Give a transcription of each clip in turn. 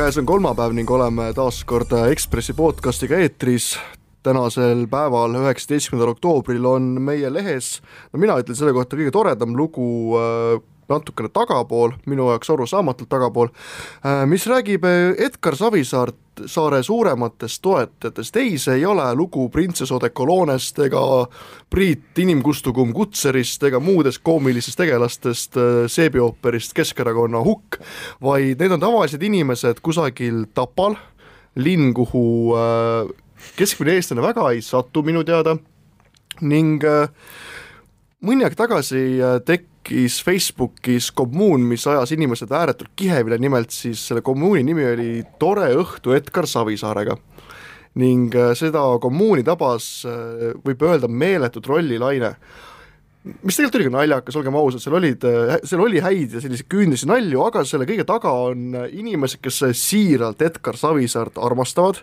käes on kolmapäev ning oleme taas kord Ekspressi podcastiga eetris. tänasel päeval, üheksateistkümnendal oktoobril on meie lehes, no mina ütlen selle kohta kõige toredam lugu äh, natukene tagapool, minu jaoks arusaamatult tagapool, äh, mis räägib äh, Edgar Savisaart, saare suurematest toetajatest, ei, see ei ole lugu printsess Odekolonest ega Priit Inimkustugum Kutserist ega muudest koomilistest tegelastest seebiooperist Keskerakonna hukk, vaid need on tavalised inimesed kusagil Tapal, linn, kuhu keskmine eestlane väga ei satu minu teada ning mõni aeg tagasi tekkis Facebookis kommuun, mis ajas inimesed ääretult kihevile, nimelt siis selle kommuuni nimi oli Tore õhtu Edgar Savisaarega. ning seda kommuuni tabas, võib öelda, meeletu trollilaine. Mis tegelikult oli ka naljakas, olgem ausad, seal olid, seal oli häid ja selliseid küünilisi nalju, aga selle kõige taga on inimesed, kes siiralt Edgar Savisaart armastavad.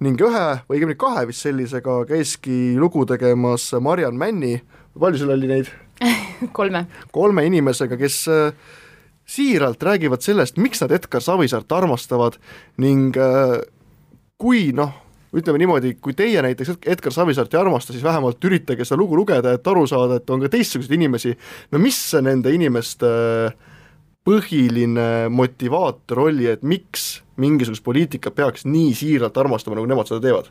Ning ühe või õigemini kahe vist sellisega käiski lugu tegemas Mariann Männi, palju seal oli neid kolme. kolme inimesega, kes siiralt räägivad sellest, miks nad Edgar Savisaart armastavad ning kui noh, ütleme niimoodi, kui teie näiteks Edgar Savisaart ei armasta, siis vähemalt üritage seda lugu lugeda, et aru saada, et on ka teistsuguseid inimesi, no mis nende inimeste põhiline motivaator oli, et miks mingisugust poliitikat peaks nii siiralt armastama, nagu nemad seda teevad?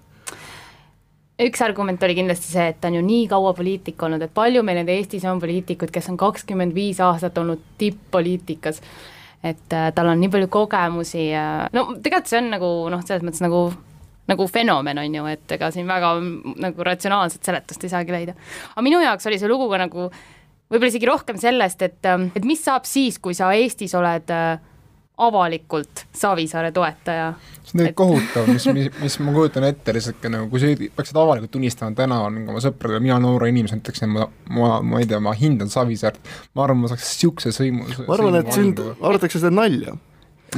Üks argument oli kindlasti see, et ta on ju nii kaua poliitik olnud, et palju meil nüüd Eestis on poliitikuid, kes on kakskümmend viis aastat olnud tipp-poliitikas, et äh, tal on nii palju kogemusi ja no tegelikult see on nagu noh, selles mõttes nagu nagu fenomen, on ju, et ega siin väga nagu ratsionaalset seletust ei saagi leida. aga minu jaoks oli see lugu ka nagu võib-olla isegi rohkem sellest, et, et mis saab siis, kui sa Eestis oled äh, avalikult Savisaare toetaja. see on tegelikult kohutav, mis, mis, mis ma kujutan ette lihtsalt nagu, kui sa peaksid avalikult tunnistama täna oma sõpradele, mina noore inimesena ütleksin, ma, ma, ma ei tea, ma hindan Savisaart, ma arvan, ma saaks niisuguse sõimu. ma arvan, et sind arvatakse seda nalja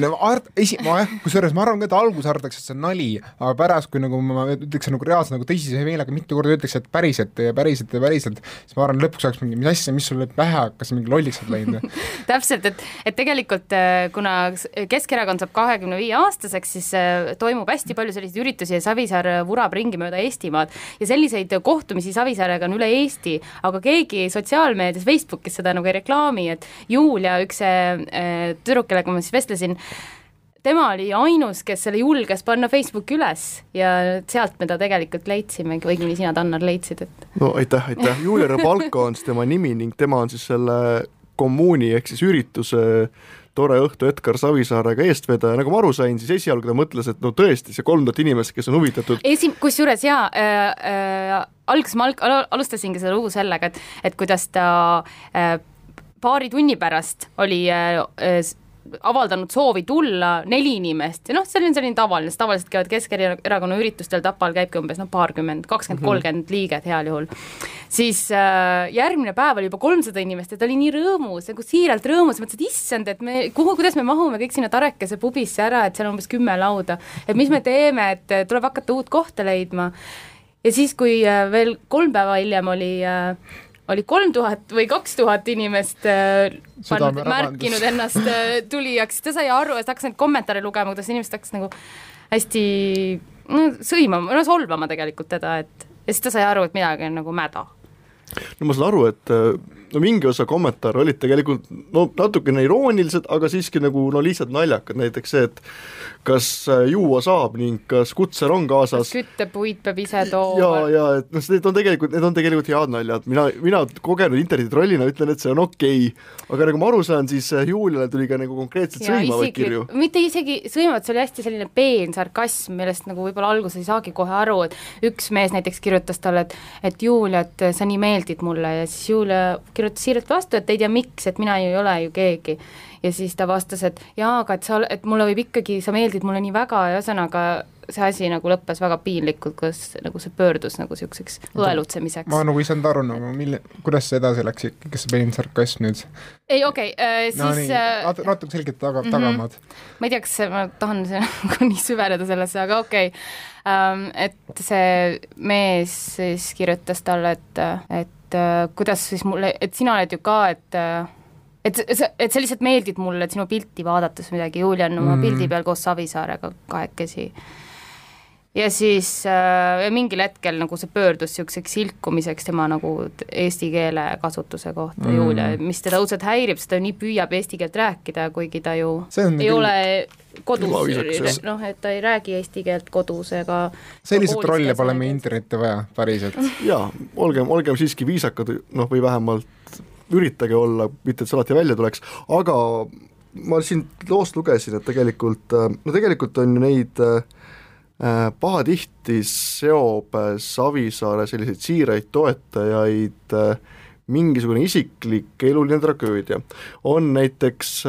no art-, esi-, ma jah, kusjuures ma arvan ka, et alguses arvatakse, et see on nali, aga pärast, kui nagu ma ütleks nagu reaalselt nagu tõsise meelega mitu korda ütleks, et päriselt ja päriselt ja päriselt, siis ma arvan, lõpuks oleks mingi, mis asja, mis sul pähe hakkas, mingi lolliks oled läinud täpselt, et, et tegelikult äh, kuna Keskerakond saab kahekümne viie aastaseks, siis äh, toimub hästi palju selliseid üritusi ja Savisaar vurab ringi mööda Eestimaad. Ja selliseid kohtumisi Savisaarega on üle Eesti, aga keegi sotsiaalmeedias, Facebookis seda nagu ei reklaami, et Julia, üks äh, tüdruk, kellega ma siis vestlesin, tema oli ainus, kes selle julges panna Facebooki üles ja sealt me ta tegelikult leidsimegi, õigemini sina, Tannar, leidsid, et no aitäh, aitäh, Julia Rebalko on siis tema nimi ning tema on siis selle kommuuni ehk siis ürituse tore õhtu Edgar Savisaarega eestvedaja, nagu ma aru sain, siis esialgu ta mõtles, et no tõesti, see kolm tuhat inimest, kes on huvitatud. esi-, kusjuures jaa äh,, äh, alguses ma alg-, alustasingi seda lugu sellega, et, et kuidas ta äh, paari tunni pärast oli äh, äh avaldanud soovi tulla neli inimest ja noh, see on selline tavaline, sest tavaliselt käivad Keskerakonna üritustel Tapal käibki umbes noh, paarkümmend, kakskümmend, mhm. kolmkümmend liiget heal juhul. siis äh, järgmine päev oli juba kolmsada inimest ja ta oli nii rõõmus, nagu siiralt rõõmus, mõtles, et issand, et me, kuhu, kuidas me mahume kõik sinna Tarekese pubisse ära, et seal on umbes kümme lauda, et mis me teeme, et tuleb hakata uut kohta leidma. ja siis, kui äh, veel kolm päeva hiljem oli äh, oli kolm tuhat või kaks tuhat inimest äh, pannud, märkinud ennast äh, tulijaks, ta sai aru, et hakkas neid kommentaare lugema, kuidas inimesed hakkasid nagu hästi no, sõimama, no solvama tegelikult teda, et ja siis ta sai aru, et midagi on nagu mäda. no ma saan aru, et äh, no mingi osa kommentaare olid tegelikult no natukene iroonilised, aga siiski nagu no lihtsalt naljakad, näiteks see, et kas äh, juua saab ning kas kutser on kaasas. küttepuid peab ise tooma. ja, ja et noh, need on tegelikult, need on tegelikult head naljad, mina, mina kogenud internetitrollina ütlen, et see on okei okay.. aga nagu ma aru saan, siis äh, Juliale tuli ka nagu konkreetselt sõimavaid kirju. mitte isegi sõimavad, see oli hästi selline peen sarkasm, millest nagu võib-olla alguses ei saagi kohe aru, et üks mees näiteks kirjutas talle, et et Julia, et sa nii meeldid mulle ja siis Julia kirjutas siiralt vastu, et ei tea, miks, et mina ju ei ole ju keegi ja siis ta vastas, et jaa, aga et sa, et mulle võib ikkagi, sa meeldid mulle nii väga ja ühesõnaga see asi nagu lõppes väga piinlikult, kus nagu see pöördus nagu niisuguseks õelutsemiseks. ma nagu ei saanud aru nagu mille, kuidas see edasi läks kas see peen sarkasm nüüd? ei, okei okay, äh,, siis no, nii, äh, natuke selgelt taga mm, -hmm. tagamaad. ma ei tea, kas ma tahan nagu nii süveneda sellesse, aga okei okay. ähm,. et see mees siis kirjutas talle, et, et äh, kuidas siis mulle, et sina oled ju ka, et äh, et sa, et sa lihtsalt meeldid mulle, et sinu pilti vaadates midagi, Julian oma mm. pildi peal koos Savisaarega kahekesi ja siis äh, mingil hetkel nagu see pöördus niisuguseks silkumiseks tema nagu eesti keele kasutuse kohta mm. Julia, mis teda õudselt häirib, sest ta nii püüab eesti keelt rääkida, kuigi ta ju ei küll... ole kodus, noh, et ta ei räägi eesti keelt kodus ega selliseid trolle pole meil internetti vaja, päriselt. jaa, olgem, olgem siiski viisakad, noh, või vähemalt üritage olla, mitte et see alati välja tuleks, aga ma siin loost lugesin, et tegelikult, no tegelikult on ju neid äh, Äh, pahatihti seob äh, Savisaare selliseid siiraid toetajaid äh, mingisugune isiklik eluline tragöödia. on näiteks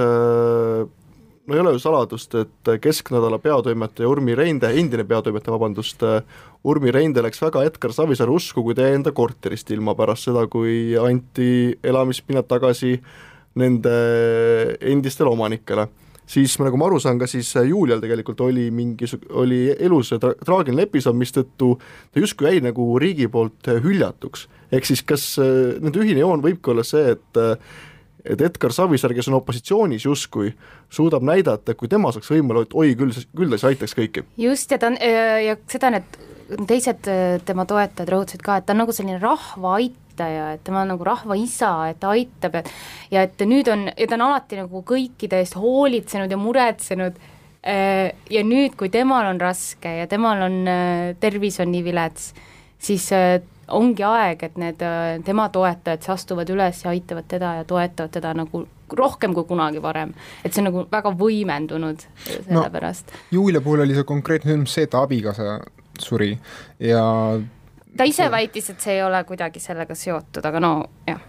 no ei ole ju saladust, et kesknädala peatoimetaja Urmi Reinde, endine peatoimetaja, vabandust, Urmi Reinde läks väga Edgar Savisaare usku, kui ta jäi enda korterist ilma pärast seda, kui anti elamispinnad tagasi nende endistele omanikele siis nagu ma aru saan, ka siis äh, Julial tegelikult oli mingisugune, oli elus tra traagiline episood, mistõttu ta justkui jäi nagu riigi poolt äh, hüljatuks. ehk siis kas äh, nende ühine joon võibki olla see, et et Edgar Savisaar, kes on opositsioonis justkui, suudab näidata, kui tema saaks võimule, et oi, küll, küll ta siis aitaks kõiki. just, ja ta on, ja seda need teised tema toetajad rõhutasid ka, et ta on nagu selline rahva aitaja, aitaja, et tema on nagu rahva isa, et ta aitab ja ja et nüüd on, ja ta on alati nagu kõikide eest hoolitsenud ja muretsenud äh, ja nüüd, kui temal on raske ja temal on, äh, tervis on nii vilets, siis äh, ongi aeg, et need tema toetajad siis astuvad üles ja aitavad teda ja toetavad teda nagu rohkem kui kunagi varem. et see on nagu väga võimendunud selle no. Julia puhul oli see konkreetne see, et abikaasa suri ja ta ise väitis, et see ei ole kuidagi sellega seotud, aga no jah.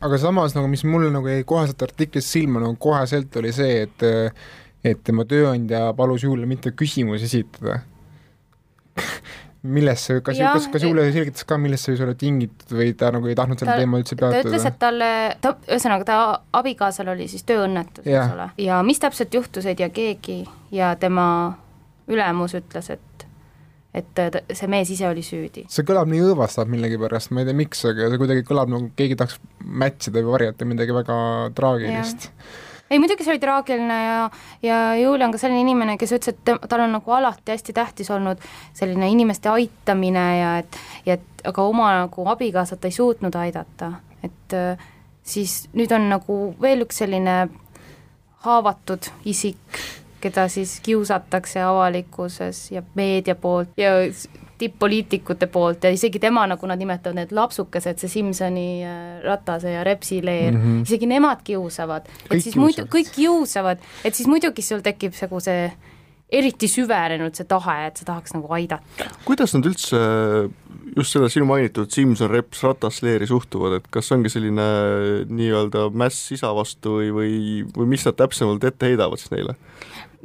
aga samas nagu, mis mulle nagu jäi koheselt artiklist silma, nagu koheselt oli see, et et tema tööandja palus Juule mitte küsimusi esitada millest see, kas, kas, kas Julia selgitas ka, millest see võis olla tingitud või ta nagu ei tahtnud selle teema üldse peatuda? ta ütles, et talle, ta, ühesõnaga ta abikaasal oli siis tööõnnetus, eks ole, ja mis täpselt juhtus, ei tea keegi ja tema ülemus ütles, et et see mees ise oli süüdi. see kõlab nii õõvastavalt millegipärast, ma ei tea, miks, aga see kuidagi kõlab nagu keegi tahaks mätsida või varjata midagi väga traagilist. Ei muidugi see oli traagiline ja, ja Julia on ka selline inimene, kes ütles, et tal on nagu alati hästi tähtis olnud selline inimeste aitamine ja et, ja et aga oma nagu abikaasat ei suutnud aidata, et siis nüüd on nagu veel üks selline haavatud isik keda siis kiusatakse avalikkuses ja meedia poolt ja tipp-poliitikute poolt ja isegi tema, nagu nad nimetavad, need lapsukesed, see Simsoni, äh, Ratase ja Repsi leer mm, -hmm. isegi nemad kiusavad. et siis muidu, kõik kiusavad, et siis muidugi sul tekib nagu see eriti süvenenud see tahe, et sa tahaks nagu aidata. kuidas nad üldse just seda sinu mainitud Simson, Reps, Ratas, Leeri suhtuvad, et kas ongi selline nii-öelda mäss isa vastu või, või, või mis nad täpsemalt ette heidavad siis neile?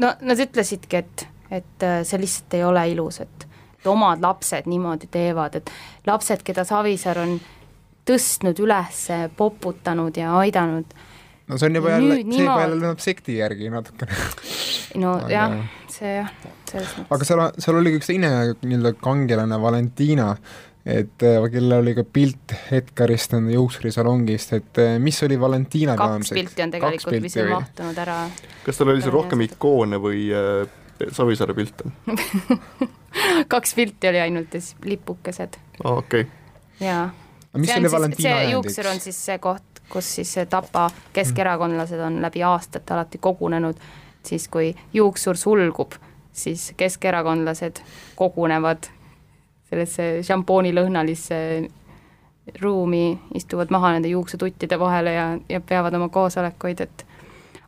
no nad ütlesidki, et, et äh, see lihtsalt ei ole ilus, et, et omad lapsed niimoodi teevad, et lapsed, keda Savisaar on tõstnud üles, poputanud ja aidanud. no see on juba jälle, see juba jälle lennab sekti järgi natukene. no jah, see jah, selles mõttes. aga seal, seal oli ka üks teine nii-öelda kangelane, Valentina, et äh, kellel oli ka pilt Edgarist nende juuksurisalongist, et äh, mis oli Valentina kaks pilti on tegelikult, mis on mahtunud ära. kas tal oli seal rohkem ikoone või äh, Savisaare pilte kaks pilti oli ainult ja siis lipukesed. aa, okei okay.. jaa. mis see oli Valentina ajendiks? juuksur on siis see koht, kus siis Tapa keskerakondlased on läbi aastate alati kogunenud, siis kui juuksur sulgub, siis keskerakondlased kogunevad sellesse šampoonilõhnalisse ruumi, istuvad maha nende juuksetuttide vahele ja, ja peavad oma koosolekuid, et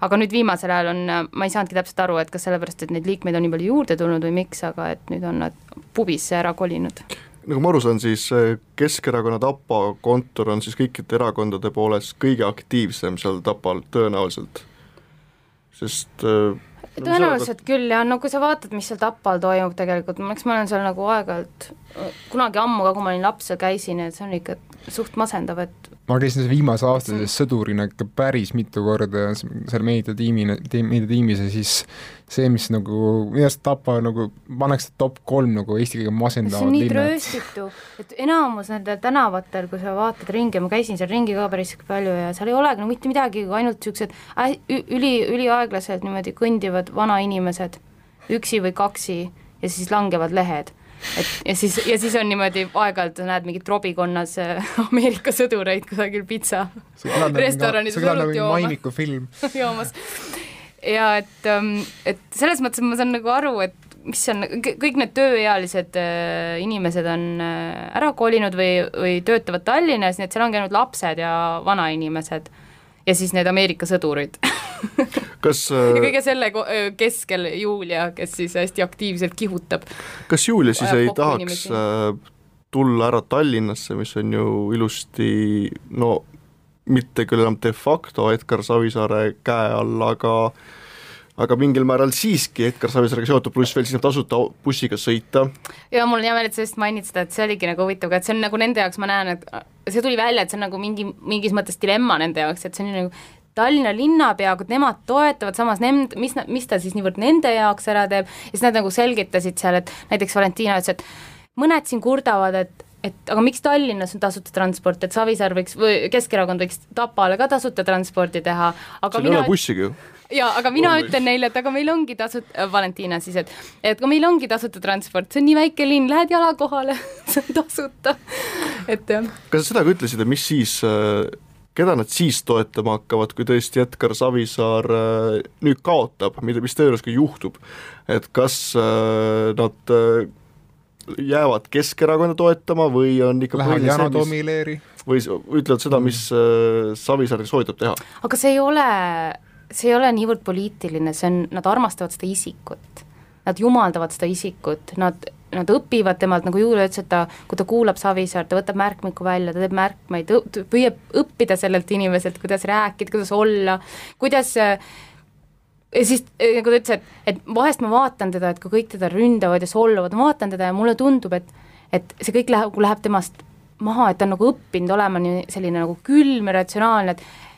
aga nüüd viimasel ajal on, ma ei saanudki täpselt aru, et kas sellepärast, et neid liikmeid on nii palju juurde tulnud või miks, aga et nüüd on nad pubisse ära kolinud. nagu ma aru saan, siis Keskerakonna Tapa kontor on siis kõikide erakondade poolest kõige aktiivsem seal Tapal tõenäoliselt, sest äh, tõenäoliselt no, küll jah, no kui sa vaatad, mis seal Tapal toimub tegelikult, eks ma olen seal nagu aeg-ajalt, kunagi ammu ka, kui ma olin laps ja käisin, et see on ikka suht masendav, et ma käisin viimase aasta sees sõdurina ikka päris mitu korda seal meediatiimina, meediatiimis ja siis see, mis nagu minu arust Tapa nagu pannakse top kolm nagu Eesti kõige masendavad linnad. see on nii trööstitu, et enamus nendel tänavatel, kui sa vaatad ringi, ma käisin seal ringi ka päris palju ja seal ei olegi no mitte midagi, ainult niisugused üli, üliaeglaselt niimoodi kõndivad vanainimesed, üksi või kaksi ja siis langevad lehed et ja siis, ja siis on niimoodi aeg-ajalt näed mingit trobikonnas äh, Ameerika sõdureid kusagil pitsa restoranis õlut joomas. film joomas. ja et, ähm, et selles mõttes ma saan nagu aru, et mis on, kõik need tööealised äh, inimesed on äh, ära kolinud või, või töötavad Tallinnas, nii et seal ongi ainult lapsed ja vanainimesed ja siis need Ameerika sõdurid kas ja äh, kõige selle keskel Julia, kes siis hästi aktiivselt kihutab. kas Julia siis ei tahaks inimesi? Äh, tulla ära Tallinnasse, mis on ju ilusti no mitte küll enam de facto Edgar Savisaare käe all, aga aga mingil määral siiski Edgar Savisaarega seotud, pluss veel sinna tasuta bussiga sõita. ja mul on hea meel, et sa just mainid seda, et see oligi nagu huvitav ka, et see on nagu nende jaoks, ma näen, et see tuli välja, et see on nagu mingi, mingis mõttes dilemma nende jaoks, et see on nagu Tallinna linnapea, kui nemad toetavad, samas nem-, mis, mis ta siis niivõrd nende jaoks ära teeb, ja siis nad nagu selgitasid seal, et näiteks Valentina ütles, et mõned siin kurdavad, et et aga miks Tallinnas on tasuta transport, et Savisaar võiks või Keskerakond võiks Tapale ka tasuta transporti teha, aga seal ei ole bussigi ju jaa, aga mina Olles. ütlen neile, et aga meil ongi tasuta äh,, Valentina siis, et et ka meil ongi tasuta transport, see on nii väike linn, lähed jala kohale see on tasuta, et jah. kas sa seda ka ütlesid, et mis siis äh, keda nad siis toetama hakkavad, kui tõesti Edgar Savisaar äh, nüüd kaotab, mida, mis tõenäoliselt ka juhtub, et kas äh, nad äh, jäävad Keskerakonda toetama või on ikka Lähevad Yana Toomi leeri? või ütlevad seda, mis Savisaar soovitab teha? aga see ei ole, see ei ole niivõrd poliitiline, see on, nad armastavad seda isikut. Nad jumaldavad seda isikut, nad nad õpivad temalt, nagu Julia ütles, et ta, kui ta kuulab Savisaart, ta võtab märkmiku välja, ta teeb märkmeid, püüab õppida sellelt inimeselt, kuidas rääkida, kuidas olla, kuidas ja siis nagu ta ütles, et, et vahest ma vaatan teda, et kui kõik teda ründavad ja solvavad, ma vaatan teda ja mulle tundub, et et see kõik läheb, läheb temast maha, et ta on nagu õppinud olema nii selline nagu külm ja ratsionaalne, et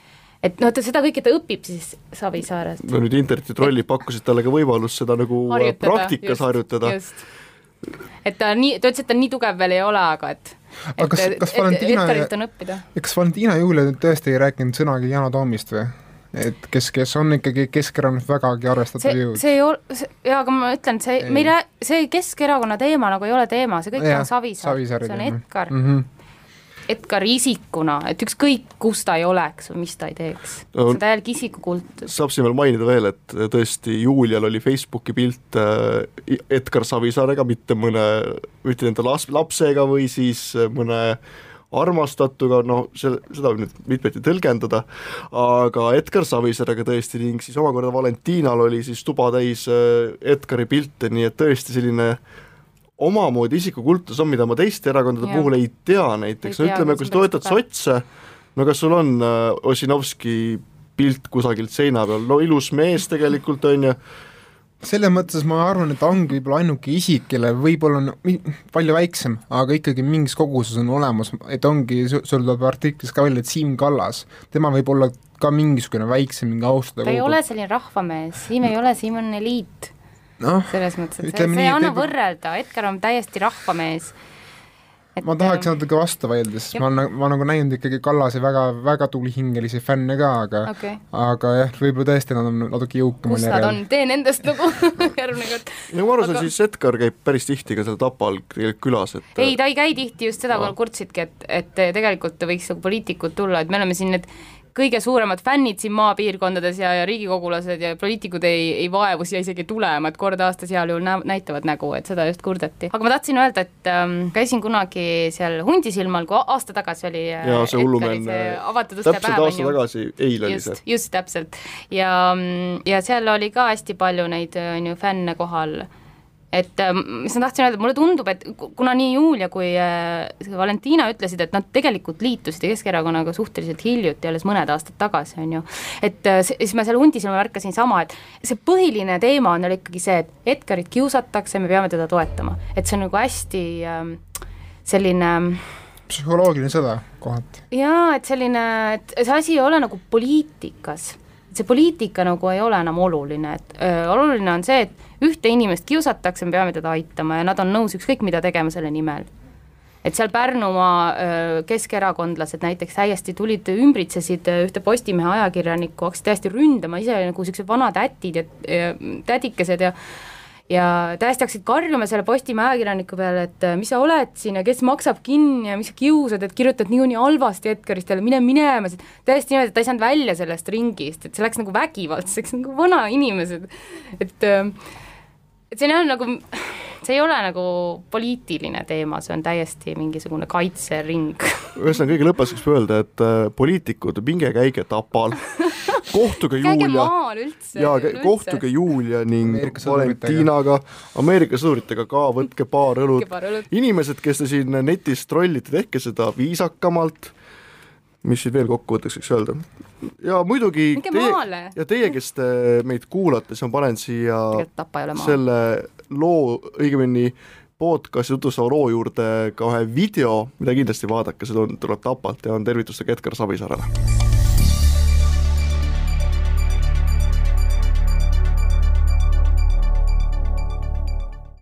et noh, ta seda kõike ta õpib siis Savisaarest. no nüüd internetitrollid pakkusid talle ka võimalust seda nagu harjutada, praktikas just, harjutada. Et ta nii, ta ütles, et ta nii tugev veel ei ole, aga et aga kas, kas Valentina kas Valentina Julia tõesti ei rääkinud sõnagi Yana Toomist või? et kes, kes on ikkagi Keskerakonnas vägagi arvestatav jõud. see ei ole, jaa, aga ma ütlen, see, me ei rää-, see Keskerakonna teema nagu ei ole teema, see kõik ja, on Savisaar, see on Edgar mm. -hmm Edgar isikuna, et ükskõik, kus ta ei oleks või mis ta ei teeks no,, see on täielik isikukult. saab siin veel mainida veel, et tõesti Julial oli Facebooki pilt äh, Edgar Savisaarega, mitte mõne, mitte enda las-, lapsega või siis mõne armastatuga, no see, seda võib nüüd mitmeti tõlgendada, aga Edgar Savisaarega tõesti ning siis omakorda Valentinal oli siis tuba täis äh, Edgari pilte, nii et tõesti selline äh, omamoodi isikukultus on, mida ma teiste erakondade ja. puhul ei tea näiteks, no ütleme, kui sa toetad sotse, no kas sul on äh, Ossinovski pilt kusagilt seina peal, no ilus mees tegelikult, on ju, selles mõttes ma arvan, et ongi võib-olla ainuke isik, kellel võib-olla on palju väiksem, aga ikkagi mingis koguses on olemas, et ongi, sul tuleb artiklis ka välja, et Siim Kallas, tema võib olla ka mingisugune väiksem, mingi austada ta ei kogu. ole selline rahvamees, Siim ei ole, Siim on eliit no, selles mõttes, et see, see ei anna teeb... võrrelda, Edgar on täiesti rahvamees et ma tahaks ähm, natuke vastu vaielda, sest ma olen, ma nagu näinud ikkagi Kallase väga, väga tulihingelisi fänne ka, aga okay. aga jah, võib-olla tõesti nad on natuke jõukamal kus nad on, tee nendest nagu järgmine kord. nagu ma aru saan aga..., siis Edgar käib päris tihti ka seal Tapal tegelikult külas, et ei, ta ei käi tihti, just seda no. kurtsidki, et, et tegelikult võiks nagu poliitikud tulla, et me oleme siin need kõige suuremad fännid siin maapiirkondades ja, ja riigikogulased ja poliitikud ei, ei vaevu siia isegi tulema, et kord aastas heal juhul nä-, näitavad nägu, et seda just kurdeti. aga ma tahtsin öelda, et ähm, käisin kunagi seal Hundisilmal, kui aasta tagasi oli äh, jaa, see hullumeelne, täpselt aasta tagasi, eile oli see. just, täpselt. ja, ja seal oli ka hästi palju neid, on ju, fänne kohal et ähm, mis ma tahtsin öelda, mulle tundub, et kuna nii Julia kui äh, Valentina ütlesid, et nad tegelikult liitusid Keskerakonnaga suhteliselt hiljuti, alles mõned aastad tagasi, on ju, et äh, siis ma seal hundis ma märkasin sama, et see põhiline teema on neil ikkagi see, et Edgarit kiusatakse, me peame teda toetama. et see on nagu hästi ähm, selline psühholoogiline sõda kohati. jaa, et selline, et see asi ei ole nagu poliitikas, see poliitika nagu ei ole enam oluline, et öö, oluline on see, et ühte inimest kiusatakse, me peame teda aitama ja nad on nõus ükskõik mida tegema selle nimel. Et seal Pärnumaa keskerakondlased näiteks täiesti tulid, ümbritsesid ühte Postimehe ajakirjanikku, hakkasid täiesti ründama, ise nagu niisugused vanad ätid ja, ja tädikesed ja ja täiesti hakkasid karjuma selle Postimehe ajakirjaniku peale, et mis sa oled siin ja kes maksab kinni ja mis sa kiusad, et kirjutad niikuinii halvasti Edgaristele, mine minema, täiesti niimoodi, et ta ei saanud välja sellest ringist, et see läks nagu vägivaldseks, nagu vanainimesed, et et see on nagu see ei ole nagu poliitiline teema, see on täiesti mingisugune kaitsering. ühesõnaga, kõige lõpetuseks öelda, et äh, poliitikud, minge käige Tapal, kohtuge Julia. jaa, kohtuge Julia ning Valentinaga, Ameerika sõduritega ka, võtke paar õlut. inimesed, kes te siin netis trollite, tehke seda viisakamalt. Mis siin veel kokkuvõtteks võiks öelda? ja muidugi teie, ja teie, kes te meid kuulate, siis ma panen siia selle loo, õigemini podcasti tutvustava loo juurde ka ühe video, mida kindlasti vaadake, see tuleb Tapalt ja on tervitustega Edgar Savisaarele